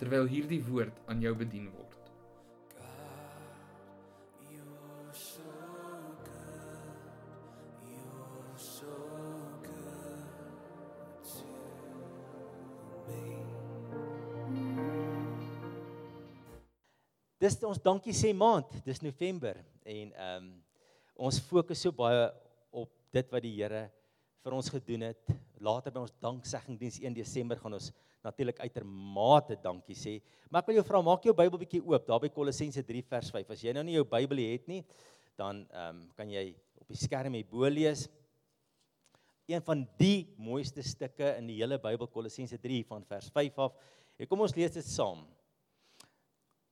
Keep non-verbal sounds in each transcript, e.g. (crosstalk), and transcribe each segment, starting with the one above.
terwyl hierdie woord aan jou bedien word. Dis ons dankie sê maand. Dis November en ehm um, ons fokus so baie op dit wat die Here vir ons gedoen het. Later by ons dankseggingdiens 1 Desember gaan ons natuurlik uitermate dankie sê. Maar ek wil jou vra, maak jou Bybel bietjie oop daar by Kolossense 3 vers 5. As jy nou nie jou Bybel het nie, dan ehm um, kan jy op die skerm hierbo lees. Een van die mooiste stukke in die hele Bybel Kolossense 3 van vers 5 af. En kom ons lees dit saam.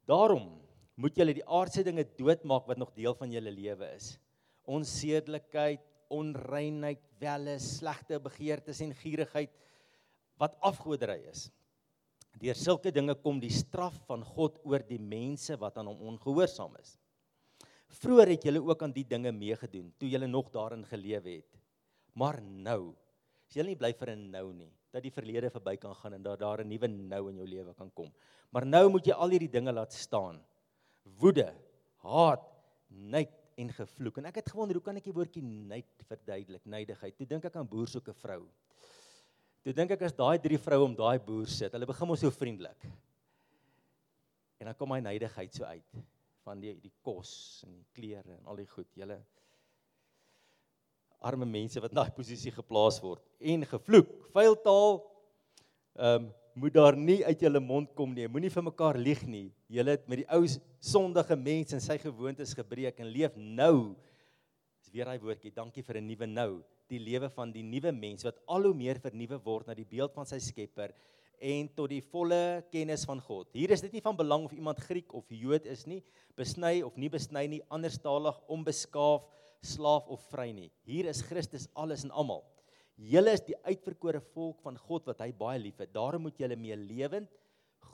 Daarom moet julle die aardse dinge doodmaak wat nog deel van julle lewe is. Onsedelikheid, onreinheid, welle, slegte begeertes en gierigheid wat afgodery is. Deur sulke dinge kom die straf van God oor die mense wat aan hom ongehoorsaam is. Vroeger het julle ook aan die dinge meegedoen toe julle nog daarin gelewe het. Maar nou, as julle nie bly vir 'n nou nie, dat die verlede verby kan gaan en dat daar 'n nuwe nou in jou lewe kan kom. Maar nou moet jy al hierdie dinge laat staan. Woede, haat, nait en gevloek. En ek het gewonder, hoe kan ek die woordjie nait verduidelik? Neidigheid. Toe dink ek aan boer soek 'n vrou. Toe dink ek as daai drie vroue om daai boer sit, hulle begin mos so vriendelik. En dan kom hy neidigheid so uit van die die kos en die klere en al die goed. Julle arme mense wat in daai posisie geplaas word en gevloek. Vuil taal ehm um, moet daar nie uit julle mond kom nie. Moenie vir mekaar lieg nie. Julle het met die ou sondige mens en sy gewoontes gebreek en leef nou. Dis weer daai woordjie. Dankie vir 'n nuwe nou die lewe van die nuwe mens wat al hoe meer vernuwe word na die beeld van sy Skepper en tot die volle kennis van God. Hier is dit nie van belang of iemand Griek of Jood is nie, besny of nie besny nie, anderstalig, onbeskaaf, slaaf of vry nie. Hier is Christus alles en almal. Julle is die uitverkore volk van God wat hy baie liefhet. Daarom moet julle meelewend,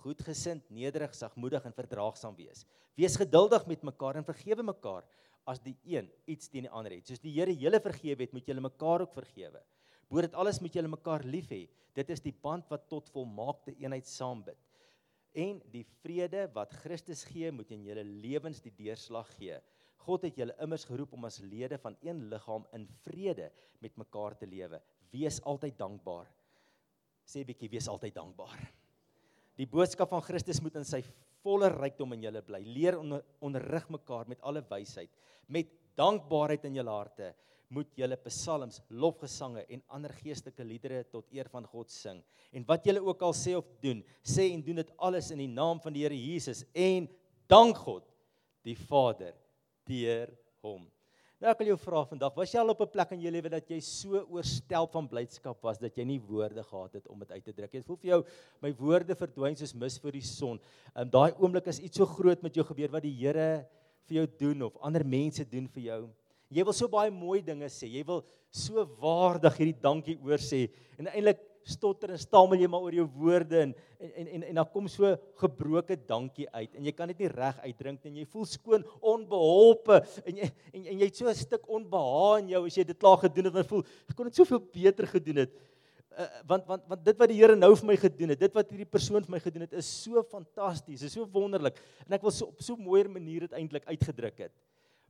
goedgesind, nederig, sagmoedig en verdraagsaam wees. Wees geduldig met mekaar en vergewe mekaar as die een iets teen die ander het. Soos die Here julle vergewe het, moet julle mekaar ook vergewe. Bo dit alles moet julle mekaar lief hê. Dit is die band wat tot volmaakte eenheid saambid. En die vrede wat Christus gee, moet in julle lewens die deurslag gee. God het julle immers geroep om as lede van een liggaam in vrede met mekaar te lewe. Wees altyd dankbaar. Sê bietjie, wees altyd dankbaar. Die boodskap van Christus moet in sy volle rykdom in julle bly. Leer onder, onderrig mekaar met alle wysheid, met dankbaarheid in julle harte. Moet julle psalms, lofgesange en ander geestelike liedere tot eer van God sing. En wat julle ook al sê of doen, sê en doen dit alles in die naam van die Here Jesus en dank God die Vader deur hom. Nou ek wil jou vra vandag, was jy al op 'n plek in jou lewe dat jy so oorstelp van blydskap was dat jy nie woorde gehad het om dit uit te druk nie? Dit voel vir jou my woorde verdwyn soos mis vir die son. En daai oomblik is iets so groot met jou gebeur wat die Here vir jou doen of ander mense doen vir jou. Jy wil so baie mooi dinge sê. Jy wil so waardig hierdie dankie oor sê en eintlik stotter en stamel jy maar oor jou woorde en en en en dan kom so gebroke dankie uit en jy kan dit nie reg uitdrink en jy voel skoon onbeholpe en jy en, en jy het so 'n stuk onbehaag in jou as jy dit klaar gedoen het en voel ek kon dit soveel beter gedoen het. Uh, want want want dit wat die Here nou vir my gedoen het dit wat hierdie persoon vir my gedoen het is so fantasties is so wonderlik en ek wil so op so 'n mooier manier dit eintlik uitgedruk het.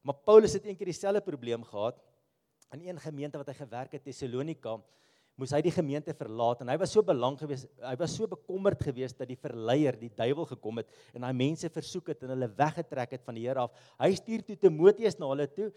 Maar Paulus het eendag dieselfde probleem gehad in een gemeente wat hy gewerk het Tessalonika moes hy die gemeente verlaat en hy was so belang geweest, hy was so bekommerd geweest dat die verleier, die duiwel gekom het en daai mense versoek het en hulle weggetrek het van die Here af. Hy stuur toe Timoteus na hulle toe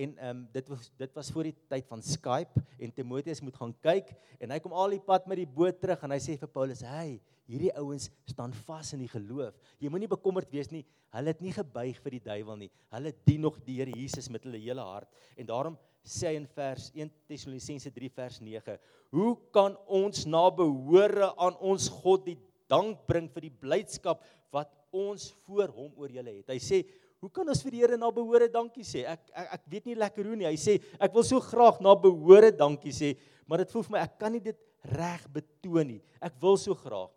en ehm um, dit was dit was voor die tyd van Skype en Timoteus moet gaan kyk en hy kom al die pad met die boot terug en hy sê vir Paulus: "Hey, hierdie ouens staan vas in die geloof. Jy moenie bekommerd wees nie. Hulle het nie gebuig vir die duiwel nie. Hulle dien nog die Here Jesus met hulle hele hart." En daarom sê hy in vers 1 Tessalonisense 3 vers 9: Hoe kan ons na behore aan ons God die dank bring vir die blydskap wat ons voor hom oor julle het. Hy sê, "Hoe kan ons vir die Here na behore dankie sê?" Ek ek, ek weet nie lekker hoe nie. Hy sê, "Ek wil so graag na behore dankie sê, maar dit voel vir my ek kan nie dit reg betoon nie. Ek wil so graag."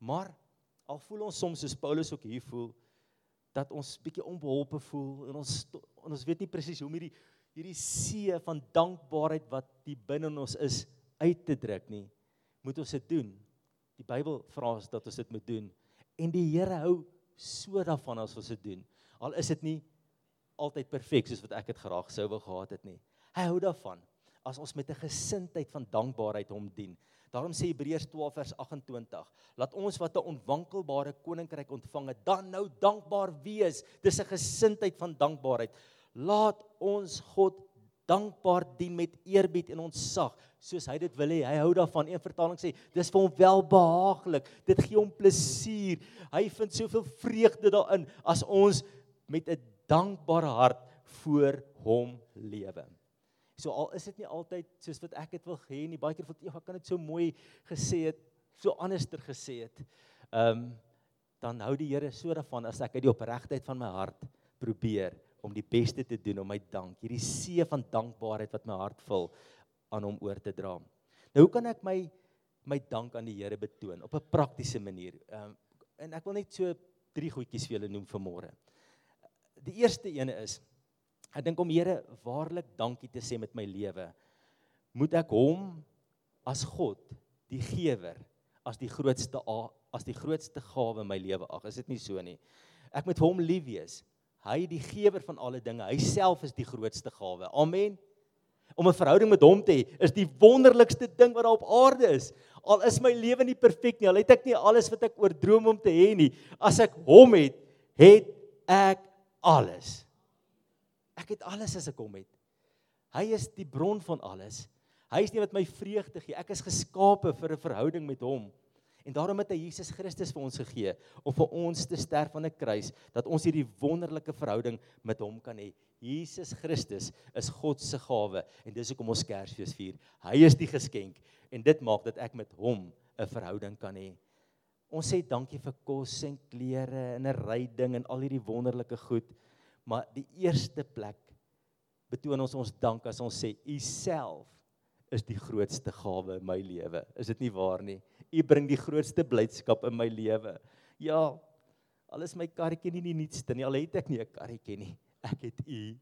Maar al voel ons soms soos Paulus ook hier voel dat ons bietjie onbeholpe voel en ons en ons weet nie presies hoe om hierdie hierdie see van dankbaarheid wat die binne in ons is uit te druk nie. Moet ons dit doen? Die Bybel vra ons dat ons dit moet doen. En die Here hou so daarvan as ons dit doen. Al is dit nie altyd perfek soos wat ek dit graag sou wou gehad het nie. Hy hou daarvan as ons met 'n gesindheid van dankbaarheid hom dien. Daarom sê Hebreërs 12 vers 28: Laat ons wat 'n onwankelbare koninkryk ontvang het, dan nou dankbaar wees. Dis 'n gesindheid van dankbaarheid. Laat ons God dankbaar dien met eerbied en ontzag soos hy dit wil hê. Hy hou daarvan. Een vertaling sê dis vir hom welbehaaglik. Dit gee hom plesier. Hy vind soveel vreugde daarin as ons met 'n dankbare hart voor hom lewe. So al is dit nie altyd soos wat ek dit wil hê nie. Baie keer voel ek kan dit so mooi gesê het, so anderster gesê het. Ehm um, dan hou die Here so daarvan as ek uit die opregtheid van my hart probeer om die beste te doen om my dank, hierdie see van dankbaarheid wat my hart vul aan hom oor te dra. Nou hoe kan ek my my dank aan die Here betoon op 'n praktiese manier? Ehm um, en ek wil net so drie goedjies vir julle noem vanmôre. Die eerste ene is ek dink om Here waarlik dankie te sê met my lewe, moet ek hom as God, die gewer, as die grootste as die grootste gawe in my lewe ag. Is dit nie so nie? Ek moet hom lief wees hy die gewer van alle dinge. Hy self is die grootste gawe. Amen. Om 'n verhouding met hom te hê is die wonderlikste ding wat daar op aarde is. Al is my lewe nie perfek nie, al het ek nie alles wat ek oordroom om te hê nie, as ek hom het, het ek alles. Ek het alles as ek hom het. Hy is die bron van alles. Hy is nie wat my vreugde gee. Ek is geskape vir 'n verhouding met hom. En daarom het hy Jesus Christus vir ons gegee om vir ons te sterf aan 'n kruis dat ons hierdie wonderlike verhouding met hom kan hê. Jesus Christus is God se gawe en dis hoekom ons Kersfees vier. Hy is die geskenk en dit maak dat ek met hom 'n verhouding kan hê. Ons sê dankie vir kos en klere en 'n ryding en al hierdie wonderlike goed. Maar die eerste plek betoon ons ons dank as ons sê u self is die grootste gawe in my lewe. Is dit nie waar nie? U bring die grootste blydskap in my lewe. Ja, al is my karretjie nie die nuutste nie, al het ek nie 'n karretjie nie. Ek het U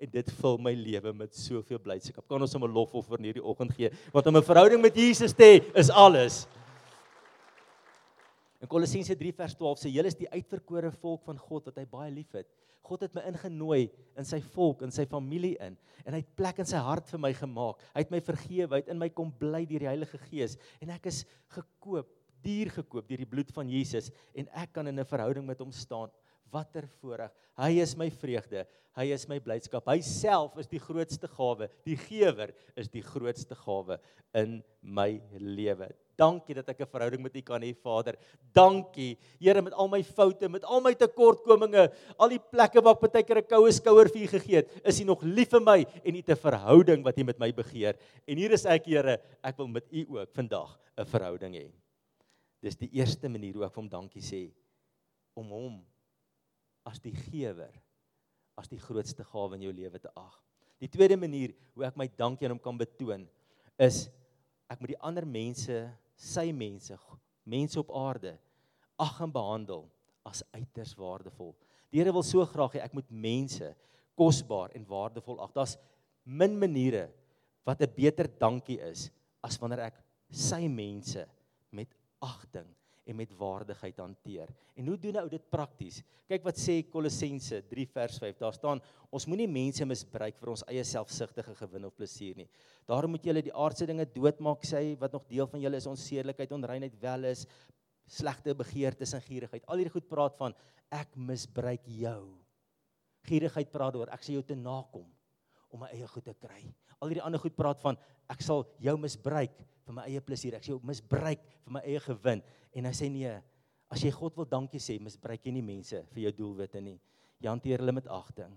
en dit vul my lewe met soveel blydskap. Kan ons hom 'n lofoffer in hierdie oggend gee? Want om 'n verhouding met Jesus te hê is alles. In Kolossense 3 vers 12 sê julle is die uitverkore volk van God wat hy baie liefhet. God het my ingenooi in sy volk, in sy familie in en hy het plek in sy hart vir my gemaak. Hy het my vergewe, hy het in my kom bly deur die Heilige Gees en ek is gekoop, duur gekoop deur die bloed van Jesus en ek kan in 'n verhouding met hom staan. Watter voorreg. Hy is my vreugde, hy is my blydskap. Hy self is die grootste gawe. Die gewer is die grootste gawe in my lewe. Dankie dat ek 'n verhouding met U kan hê, Vader. Dankie, Here, met al my foute, met al my tekortkominge, al die plekke waar ek baie keer 'n koue skouer vir U gegee het, is U nog lief vir my en U het 'n verhouding wat U met my begeer. En hier is ek, Here, ek wil met U ook vandag 'n verhouding hê. Dis die eerste manier hoe ek vir hom dankie sê om hom as die gewer, as die grootste gawe in jou lewe te ag. Die tweede manier hoe ek my dankie aan hom kan betoon is ek moet die ander mense sy mense, mense op aarde ag en behandel as uiters waardevol. Die Here wil so graag hê ek moet mense kosbaar en waardevol ag. Daar's min maniere wat 'n beter dankie is as wanneer ek sy mense met agting en met waardigheid hanteer. En hoe doen ou dit prakties? Kyk wat sê Kolossense 3 vers 5. Daar staan ons moenie mense misbruik vir ons eie selfsugtige gewin of plesier nie. Daarom moet julle die aardse dinge doodmaak sê wat nog deel van julle is onsedelikheid, onreinheid, welis, slegte begeertes en gierigheid. Al hierdie goed praat van ek misbruik jou. Gierigheid praat oor ek sê jou te nakom om my eie goed te kry. Al hierdie ander goed praat van ek sal jou misbruik vir my eie plesier. Ek sê jou misbruik vir my eie gewin. En hy sê nee, as jy God wil dankie sê, misbruik jy nie mense vir jou doelwitte nie. Jy hanteer hulle met agting.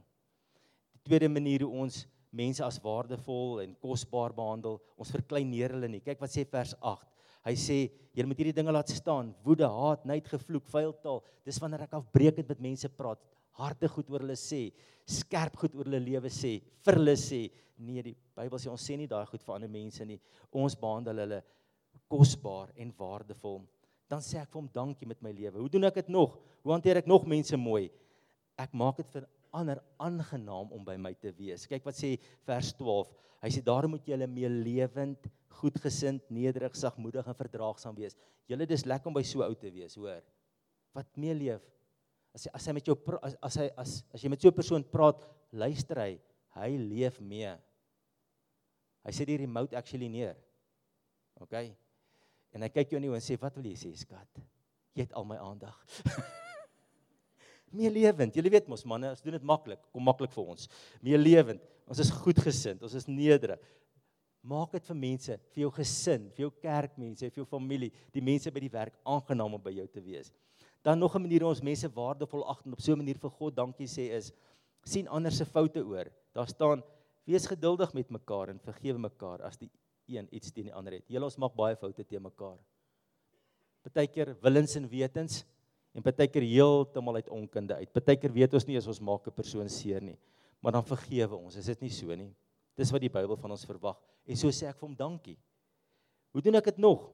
Die tweede manier hoe ons mense as waardevol en kosbaar behandel, ons verkleineer hulle nie. Kyk wat sê vers 8. Hy sê jy moet hierdie dinge laat staan. Woede, haat, nait, gevloek, vuil taal. Dis wanneer ek afbreekend met mense praat, harde goed oor hulle sê, skerp goed oor hulle lewe sê, vir hulle sê. Nee, die Bybel sê ons sê nie daai goed vir ander mense nie. Ons behandel hulle kosbaar en waardevol. Dan sê ek vir hom dankie met my lewe. Hoe doen ek dit nog? Hoe hanteer ek nog mense mooi? Ek maak dit vir ander aangenaam om by my te wees. Kyk wat sê vers 12. Hy sê daarom moet julle meelewend, goedgesind, nederig, sagmoedig en verdraagsaam wees. Julle dis lekker om by so ou te wees, hoor. Wat meeleef? As hy as hy met jou as, as hy as as jy met so 'n persoon praat, luister hy, hy leef mee. Hy sê die remote actually neer. OK. En hy kyk jou in die oë en sê, "Wat wil jy sê, skat? Jy het al my aandag." (laughs) meer lewend. Jy weet mos manne, ons doen dit maklik, kom maklik vir ons. Meer lewend. Ons is goedgesind, ons is nederig. Maak dit vir mense, vir jou gesin, vir jou kerkmense, vir jou familie, die mense by die werk aangenaam om by jou te wees. Dan nog 'n manier om ons mense waardevol ag en op so 'n manier vir God dankie sê is sien ander se foute oor. Daar staan wees geduldig met mekaar en vergewe mekaar as die een iets teen die ander het. Julle ons maak baie foute te mekaar. Partykeer willens en wetens en partykeer heeltemal uit onkunde uit. Partykeer weet ons nie as ons maak 'n persoon seer nie, maar dan vergewe ons. Is dit nie so nie? Dis wat die Bybel van ons verwag. En so sê ek vir hom dankie. Hoe doen ek dit nog?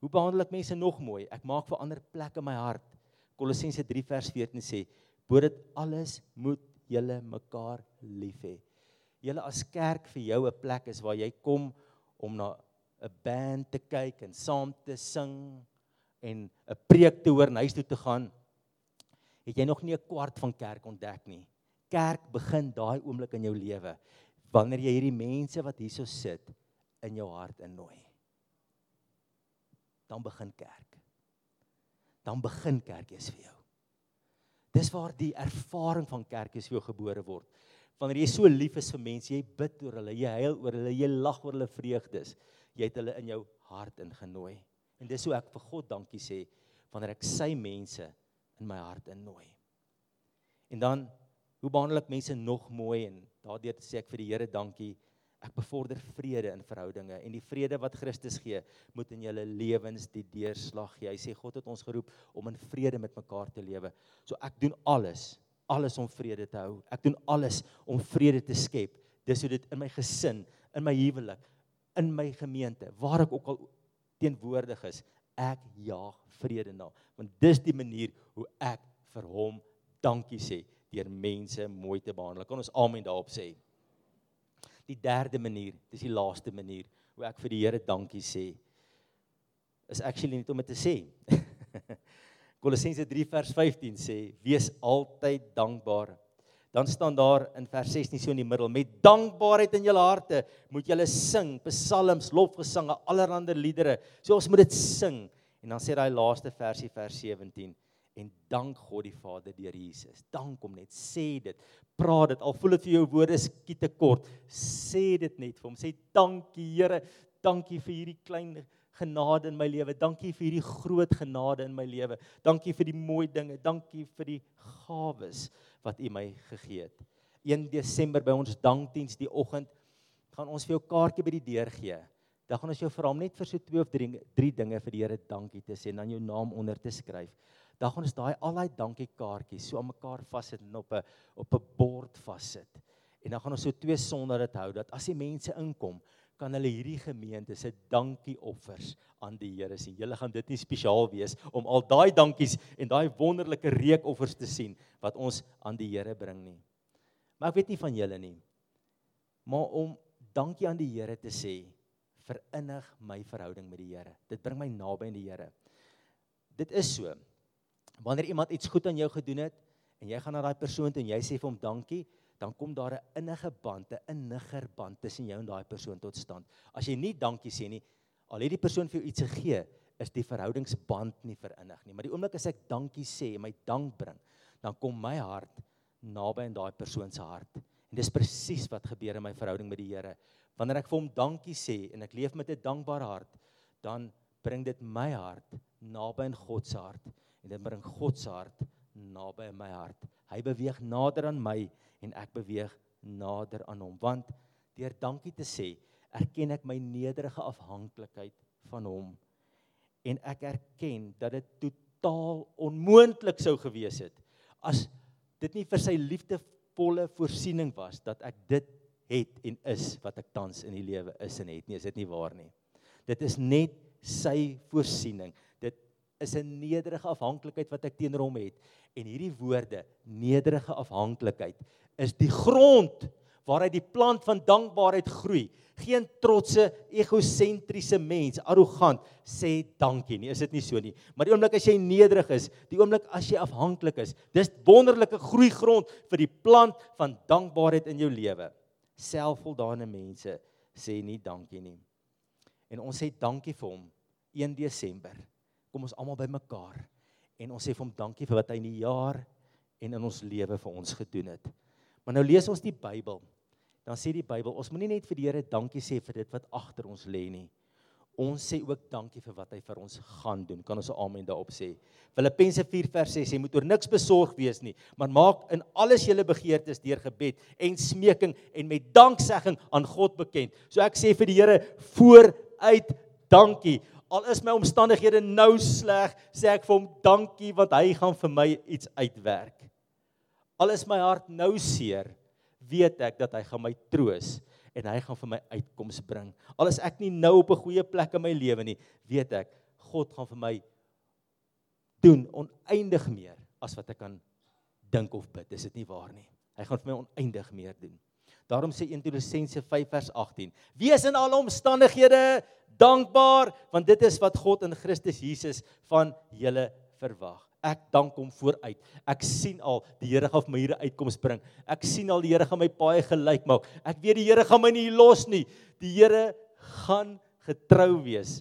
Hoe behandel ek mense nog mooi? Ek maak vir ander plek in my hart. Kolossense 3 vers 14 sê: "Bo dit alles moet julle mekaar lief hê." Julle as kerk vir jou 'n plek is waar jy kom om na 'n band te kyk en saam te sing en 'n preek te hoor en huis toe te gaan. Het jy nog nie 'n kwart van kerk ontdek nie? Kerk begin daai oomblik in jou lewe wanneer jy hierdie mense wat hierso sit in jou hart innooi. Dan begin kerk dan begin kerkies vir jou. Dis waar die ervaring van kerkies vir jou gebore word. Wanneer jy so lief is vir mense, jy bid oor hulle, jy huil oor hulle, jy lag oor hulle vreugdes, jy het hulle in jou hart ingenooi. En dis hoe ek vir God dankie sê wanneer ek sy mense in my hart innooi. En dan hoe behandel ek mense nog mooi en daardeur sê ek vir die Here dankie Ek bevorder vrede in verhoudinge en die vrede wat Christus gee, moet in julle lewens die deurslag gee. Hy sê God het ons geroep om in vrede met mekaar te lewe. So ek doen alles, alles om vrede te hou. Ek doen alles om vrede te skep. Dis hoe dit in my gesin, in my huwelik, in my gemeente, waar ek ook al teenwoordig is, ek jaag vrede na. Want dis die manier hoe ek vir hom dankie sê deur mense mooi te behandel. Kan ons amen daarop sê? Die derde manier, dis die laaste manier hoe ek vir die Here dankie sê. Is actually net om dit te sê. (laughs) Kolossense 3 vers 15 sê: "Wees altyd dankbaar." Dan staan daar in vers 16 so in die middel: "Met dankbaarheid in julle harte moet julle sing psalms, lofgesange, allerlei liedere." So ons moet dit sing. En dan sê daai laaste versie vers 17: en dank God die Vader deur Jesus. Dank hom net, sê dit. Praat dit al voel dit vir jou woorde skiet te kort. Sê dit net vir hom. Sê dankie Here, dankie vir hierdie klein genade in my lewe. Dankie vir hierdie groot genade in my lewe. Dankie vir die mooi dinge. Dankie vir die gawes wat U my gegee het. 1 Desember by ons dankdiens die oggend gaan ons vir jou kaartjie by die deur gee. Dan gaan ons jou vra om net vir so twee of drie drie dinge vir die Here dankie te sê en dan jou naam onder te skryf dan gaan ons daai al daai dankie kaartjies so aan mekaar vassit en op 'n op 'n bord vassit. En dan gaan ons so twee sonder dit hou dat as die mense inkom, kan hulle hierdie gemeente se dankie offers aan die Here sien. Julle gaan dit nie spesiaal wees om al daai dankies en daai wonderlike reukoffers te sien wat ons aan die Here bring nie. Maar ek weet nie van julle nie. Maar om dankie aan die Here te sê verinnig my verhouding met die Here. Dit bring my naby aan die Here. Dit is so. Wanneer iemand iets goed aan jou gedoen het en jy gaan na daai persoon toe en jy sê vir hom dankie, dan kom daar 'n innige band, 'n inniger band tussen jou en daai persoon tot stand. As jy nie dankie sê nie, al het die persoon vir jou iets gegee, is die verhoudingsband nie verinnig nie. Maar die oomblik as ek dankie sê en my dank bring, dan kom my hart naby aan daai persoon se hart. En dis presies wat gebeur in my verhouding met die Here. Wanneer ek vir hom dankie sê en ek leef met 'n dankbare hart, dan bring dit my hart naby aan God se hart en dit bring God se hart naby in my hart. Hy beweeg nader aan my en ek beweeg nader aan hom. Want deur dankie te sê erken ek my nederige afhanklikheid van hom. En ek erken dat dit totaal onmoontlik sou gewees het as dit nie vir sy liefdevolle voorsiening was dat ek dit het en is wat ek tans in die lewe is en het nie. Is dit nie waar nie? Dit is net sy voorsiening is 'n nederige afhanklikheid wat ek teenoor hom het en hierdie woorde nederige afhanklikheid is die grond waaruit die plant van dankbaarheid groei. Geen trotse, egosentriese mens, arrogant sê dankie nie. Is dit nie so nie? Maar die oomblik as jy nederig is, die oomblik as jy afhanklik is, dis wonderlike groeigrond vir die plant van dankbaarheid in jou lewe. Selfvoldane mense sê nie dankie nie. En ons sê dankie vir hom 1 Desember. Kom ons almal bymekaar en ons sê vir hom dankie vir wat hy in die jaar en in ons lewe vir ons gedoen het. Maar nou lees ons die Bybel. Dan sê die Bybel, ons moenie net vir die Here dankie sê vir dit wat agter ons lê nie. Ons sê ook dankie vir wat hy vir ons gaan doen. Kan ons 'n amen daarop sê? Filippense 4 vers 6 sê moet oor niks besorg wees nie, maar maak in alles julle begeertes deur gebed en smeking en met danksegging aan God bekend. So ek sê vir die Here vooruit dankie. Al is my omstandighede nou sleg, sê ek vir hom dankie want hy gaan vir my iets uitwerk. Al is my hart nou seer, weet ek dat hy gaan my troos en hy gaan vir my uitkoms bring. Al is ek nie nou op 'n goeie plek in my lewe nie, weet ek God gaan vir my doen oneindig meer as wat ek kan dink of bid. Is dit nie waar nie? Hy gaan vir my oneindig meer doen. Daarom sê 1 Tessalonisense 5 vers 18: Wees in alle omstandighede dankbaar, want dit is wat God in Christus Jesus van julle verwag. Ek dank hom vooruit. Ek sien al die Here gaan vir my hierdie uitkoms bring. Ek sien al die Here gaan my paai gelyk maak. Ek weet die Here gaan my nie los nie. Die Here gaan getrou wees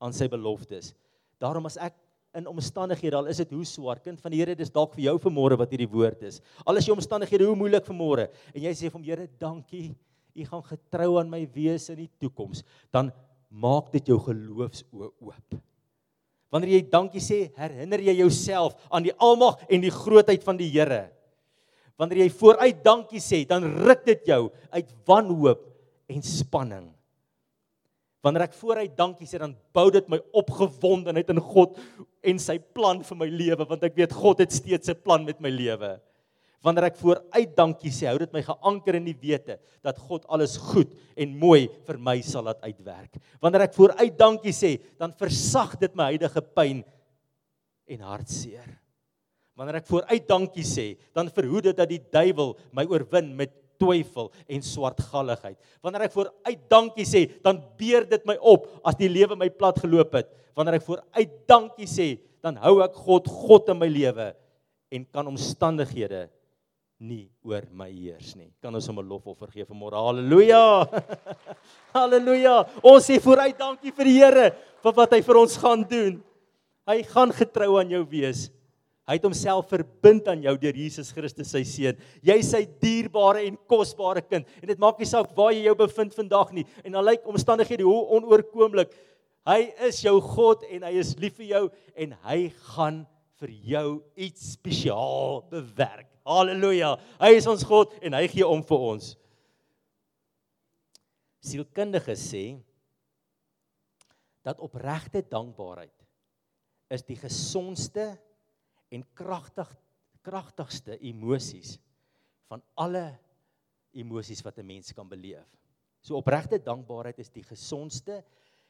aan sy beloftes. Daarom as ek in omstandighede al is dit hoe swaar kind van die Here dis dalk vir jou vanmôre wat hierdie woord is. Al is jou omstandighede hoe moeilik vanmôre en jy sê vir hom Here dankie. U gaan getrou aan my wees in die toekoms. Dan maak dit jou geloofsoë oop. Wanneer jy dankie sê, herinner jy jouself aan die almag en die grootheid van die Here. Wanneer jy vooruit dankie sê, dan ruk dit jou uit wanhoop en spanning. Wanneer ek vooruit dankie sê, dan bou dit my opgewondenheid in God en sy plan vir my lewe, want ek weet God het steeds 'n plan met my lewe. Wanneer ek vooruit dankie sê, hou dit my geanker in die wete dat God alles goed en mooi vir my sal laat uitwerk. Wanneer ek vooruit dankie sê, dan versag dit my huidige pyn en hartseer. Wanneer ek vooruit dankie sê, dan verhoed dit dat die duiwel my oorwin met twyfel en swartgalligheid. Wanneer ek vooruit dankie sê, dan beer dit my op as die lewe my plat geloop het. Wanneer ek vooruit dankie sê, dan hou ek God God in my lewe en kan omstandighede nie oor my heers nie. Kan ons hom 'n lofoffer gee vanmôre? Halleluja! (laughs) Halleluja! Ons sê vooruit dankie vir die Here vir wat hy vir ons gaan doen. Hy gaan getrou aan jou wees. Hy het homself verbind aan jou deur Jesus Christus sy seun. Jy is sy dierbare en kosbare kind en dit maak nie saak waar jy jou bevind vandag nie en al lyk omstandighede hoe onoorkomlik. Hy is jou God en hy is lief vir jou en hy gaan vir jou iets spesiaal bewerk. Halleluja. Hy is ons God en hy gee om vir ons. Sielkundiges sê dat opregte dankbaarheid is die gesondste en kragtig kragtigste emosies van alle emosies wat 'n mens kan beleef. So opregte dankbaarheid is die gesondste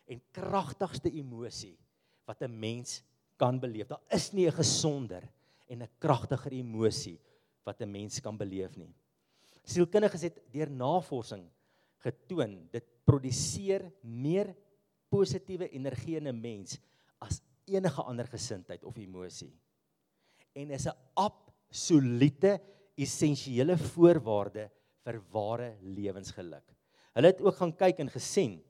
en kragtigste emosie wat 'n mens kan beleef. Daar is nie 'n gesonder en 'n kragtiger emosie wat 'n mens kan beleef nie. Sielkundiges het deur navorsing getoon dit produseer meer positiewe energie in 'n mens as enige ander gesindheid of emosie. En is 'n absolute essensiële voorwaarde vir ware lewensgeluk. Hulle het ook gaan kyk en gesien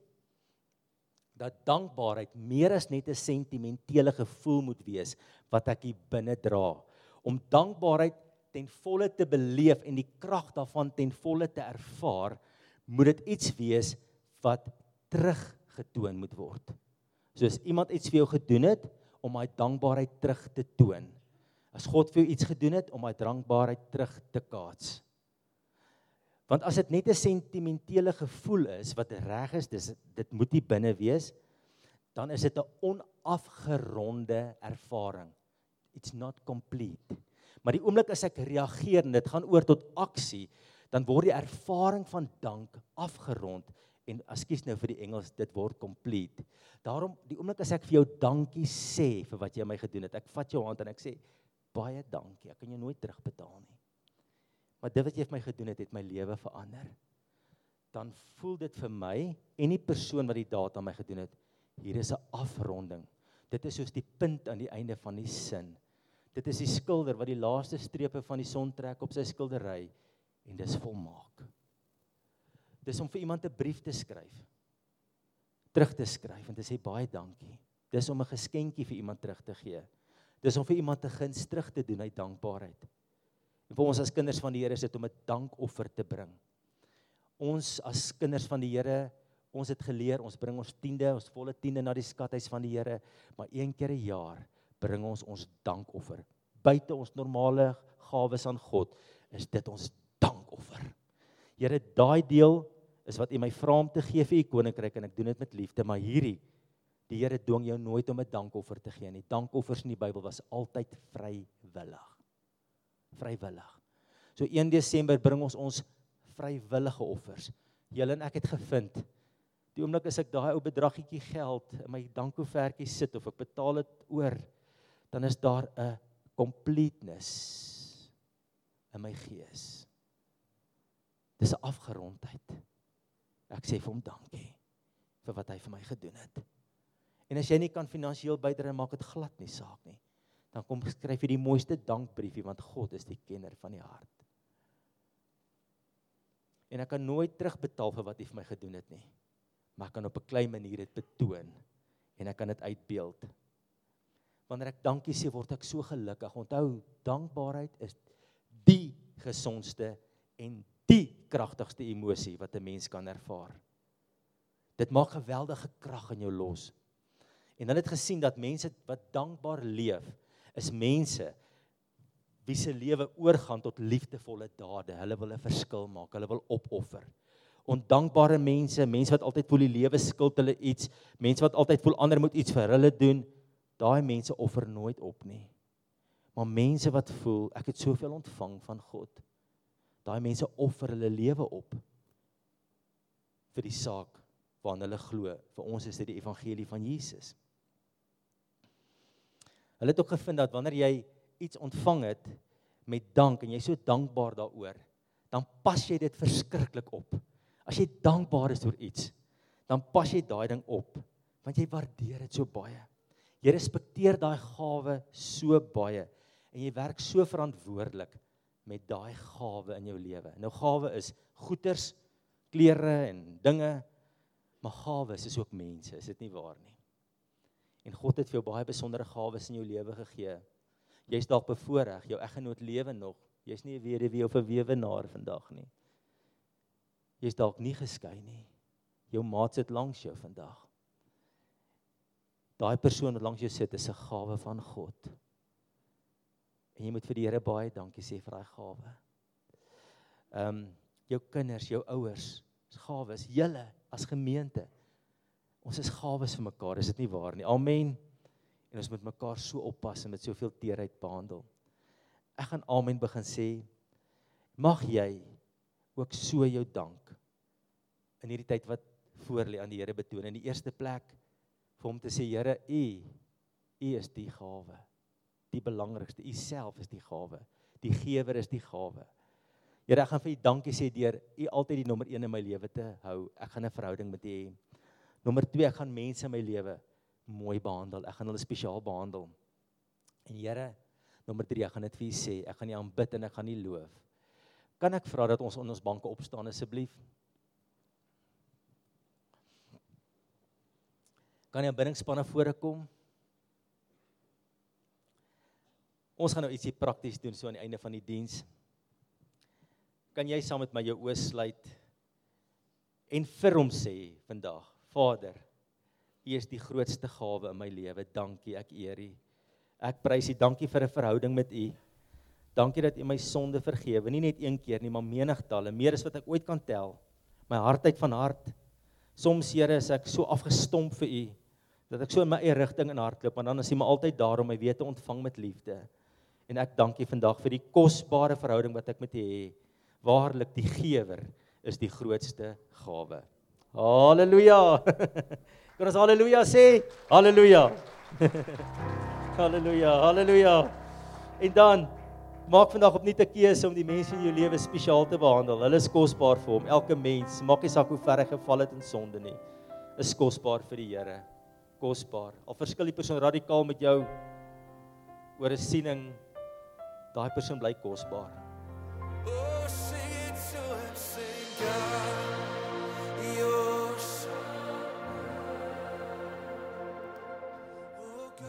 dat dankbaarheid meer as net 'n sentimentele gevoel moet wees wat ek hier binne dra. Om dankbaarheid ten volle te beleef en die krag daarvan ten volle te ervaar, moet dit iets wees wat teruggetoon moet word. Soos iemand iets vir jou gedoen het om daai dankbaarheid terug te toon. As God vir jou iets gedoen het om daai dankbaarheid terug te kaats. Want as dit net 'n sentimentele gevoel is wat reg is, dis dit moet nie binne wees, dan is dit 'n onafgeronde ervaring. It's not complete. Maar die oomblik as ek reageer en dit gaan oor tot aksie, dan word die ervaring van dank afgerond en ekskuus nou vir die Engels, dit word complete. Daarom die oomblik as ek vir jou dankie sê vir wat jy my gedoen het, ek vat jou hand en ek sê baie dankie. Ek kan jou nooit terugbetaal nie. Maar dit wat jy vir my gedoen het, het my lewe verander. Dan voel dit vir my en die persoon wat die daad aan my gedoen het, hier is 'n afronding. Dit is soos die punt aan die einde van die sin. Dit is die skilder wat die laaste strepe van die son trek op sy skildery en dis volmaak. Dis om vir iemand 'n brief te skryf. Terug te skryf en te sê baie dankie. Dis om 'n geskenkie vir iemand terug te gee. Dis om vir iemand 'n guns terug te doen uit dankbaarheid. En vir ons as kinders van die Here is dit om 'n dankoffer te bring. Ons as kinders van die Here Ons het geleer, ons bring ons tiende, ons volle tiende na die skathuis van die Here, maar een keer 'n jaar bring ons ons dankoffer. Buite ons normale gawes aan God, is dit ons dankoffer. Here, daai deel is wat U my vra om te gee vir U koninkryk en ek doen dit met liefde, maar hierdie die Here dwing jou nooit om 'n dankoffer te gee nie. Dankoffers in die Bybel was altyd vrywillig. Vrywillig. So 1 Desember bring ons ons vrywillige offers. Julle en ek het gevind Die oomblik as ek daai ou bedraggetjie geld in my dankovertjie sit of ek betaal dit oor, dan is daar 'n completeness in my gees. Dis 'n afgerondheid. Ek sê vir hom dankie vir wat hy vir my gedoen het. En as jy nie kan finansiëel bydra maak dit glad nie saak nie. Dan kom skryf jy die mooiste dankbriefie want God is die kenner van die hart. En ek kan nooit terugbetaal vir wat hy vir my gedoen het nie maar ek kan op 'n klein manier dit betoon en ek kan dit uitbeeld. Wanneer ek dankie sê, word ek so gelukkig. Onthou, dankbaarheid is die gesondste en die kragtigste emosie wat 'n mens kan ervaar. Dit maak geweldige krag in jou los. En hulle het gesien dat mense wat dankbaar leef, is mense wie se lewe oorgaan tot liefdevolle dade. Hulle wil 'n verskil maak. Hulle wil opoffer ondankbare mense, mense wat altyd voel die lewe skuld hulle iets, mense wat altyd voel ander moet iets vir hulle doen, daai mense offer nooit op nie. Maar mense wat voel ek het soveel ontvang van God, daai mense offer hulle lewe op vir die saak waarna hulle glo. Vir ons is dit die evangelie van Jesus. Hulle het ook gevind dat wanneer jy iets ontvang het met dank en jy so dankbaar daaroor, dan pas jy dit verskriklik op. As jy dankbaar is oor iets, dan pas jy daai ding op want jy waardeer dit so baie. Jy respekteer daai gawe so baie en jy werk so verantwoordelik met daai gawe in jou lewe. Nou gawe is goederes, klere en dinge, maar gawes is ook mense, is dit nie waar nie? En God het vir jou baie besondere gawes in jou lewe gegee. Jy's dalk bevoorreg, jou eggenoot lewe nog. Jy's nie 'n weduwee of 'n weewenaar vandag nie. Jy's dalk nie geskei nie. Jou maat sit langs jou vandag. Daai persoon wat langs jou sit is 'n gawe van God. En jy moet vir die Here baie dankie sê vir daai gawe. Ehm um, jou kinders, jou ouers, gawes, julle as gemeente. Ons is gawes vir mekaar, is dit nie waar nie? Amen. En ons moet mekaar so oppas en met soveel teerheid behandel. Ek gaan amen begin sê. Mag jy ook so jou dank in hierdie tyd wat voor lê aan die Here betoon in die eerste plek vir hom te sê Here u u is die gawe die belangrikste u self is die gawe die gewer is die gawe Here ek gaan vir u dankie sê deur u altyd die nommer 1 in my lewe te hou ek gaan 'n verhouding met u hê nommer 2 ek gaan mense in my lewe mooi behandel ek gaan hulle spesiaal behandel en Here nommer 3 ek gaan dit vir u sê ek gaan u aanbid en ek gaan u loof Kan ek vra dat ons on ons banke opstaan asseblief? Kan jy binnespanne vore kom? Ons gaan nou ietsie prakties doen so aan die einde van die diens. Kan jy saam met my jou oë sluit en vir hom sê vandag, Vader, U is die grootste gawe in my lewe. Dankie, ek eer U. Ek prys U. Dankie vir 'n verhouding met U. Dankie dat U my sonde vergewe, nie net een keer nie, maar menigtalle, meer as wat ek ooit kan tel. My hart uit van hart. Soms Here is ek so afgestomp vir U, Dat ek so in my eie rigting in hardloop, maar dan is hy maar altyd daar om my weer te ontvang met liefde. En ek dank U vandag vir die kosbare verhouding wat ek met U het. Waarlik die gewer is die grootste gawe. Halleluja. Kan ons haleluja sê? Halleluja. halleluja. Halleluja. En dan maak vandag opnuut 'n keuse om die mense in jou lewe spesiaal te behandel. Hulle is kosbaar vir hom. Elke mens, maak nie saak hoe ver hy geval het in sonde nie, is kosbaar vir die Here. Kosbaar. Al verskil die persoon radikaal met jou oor 'n siening, daai persoon bly kosbaar.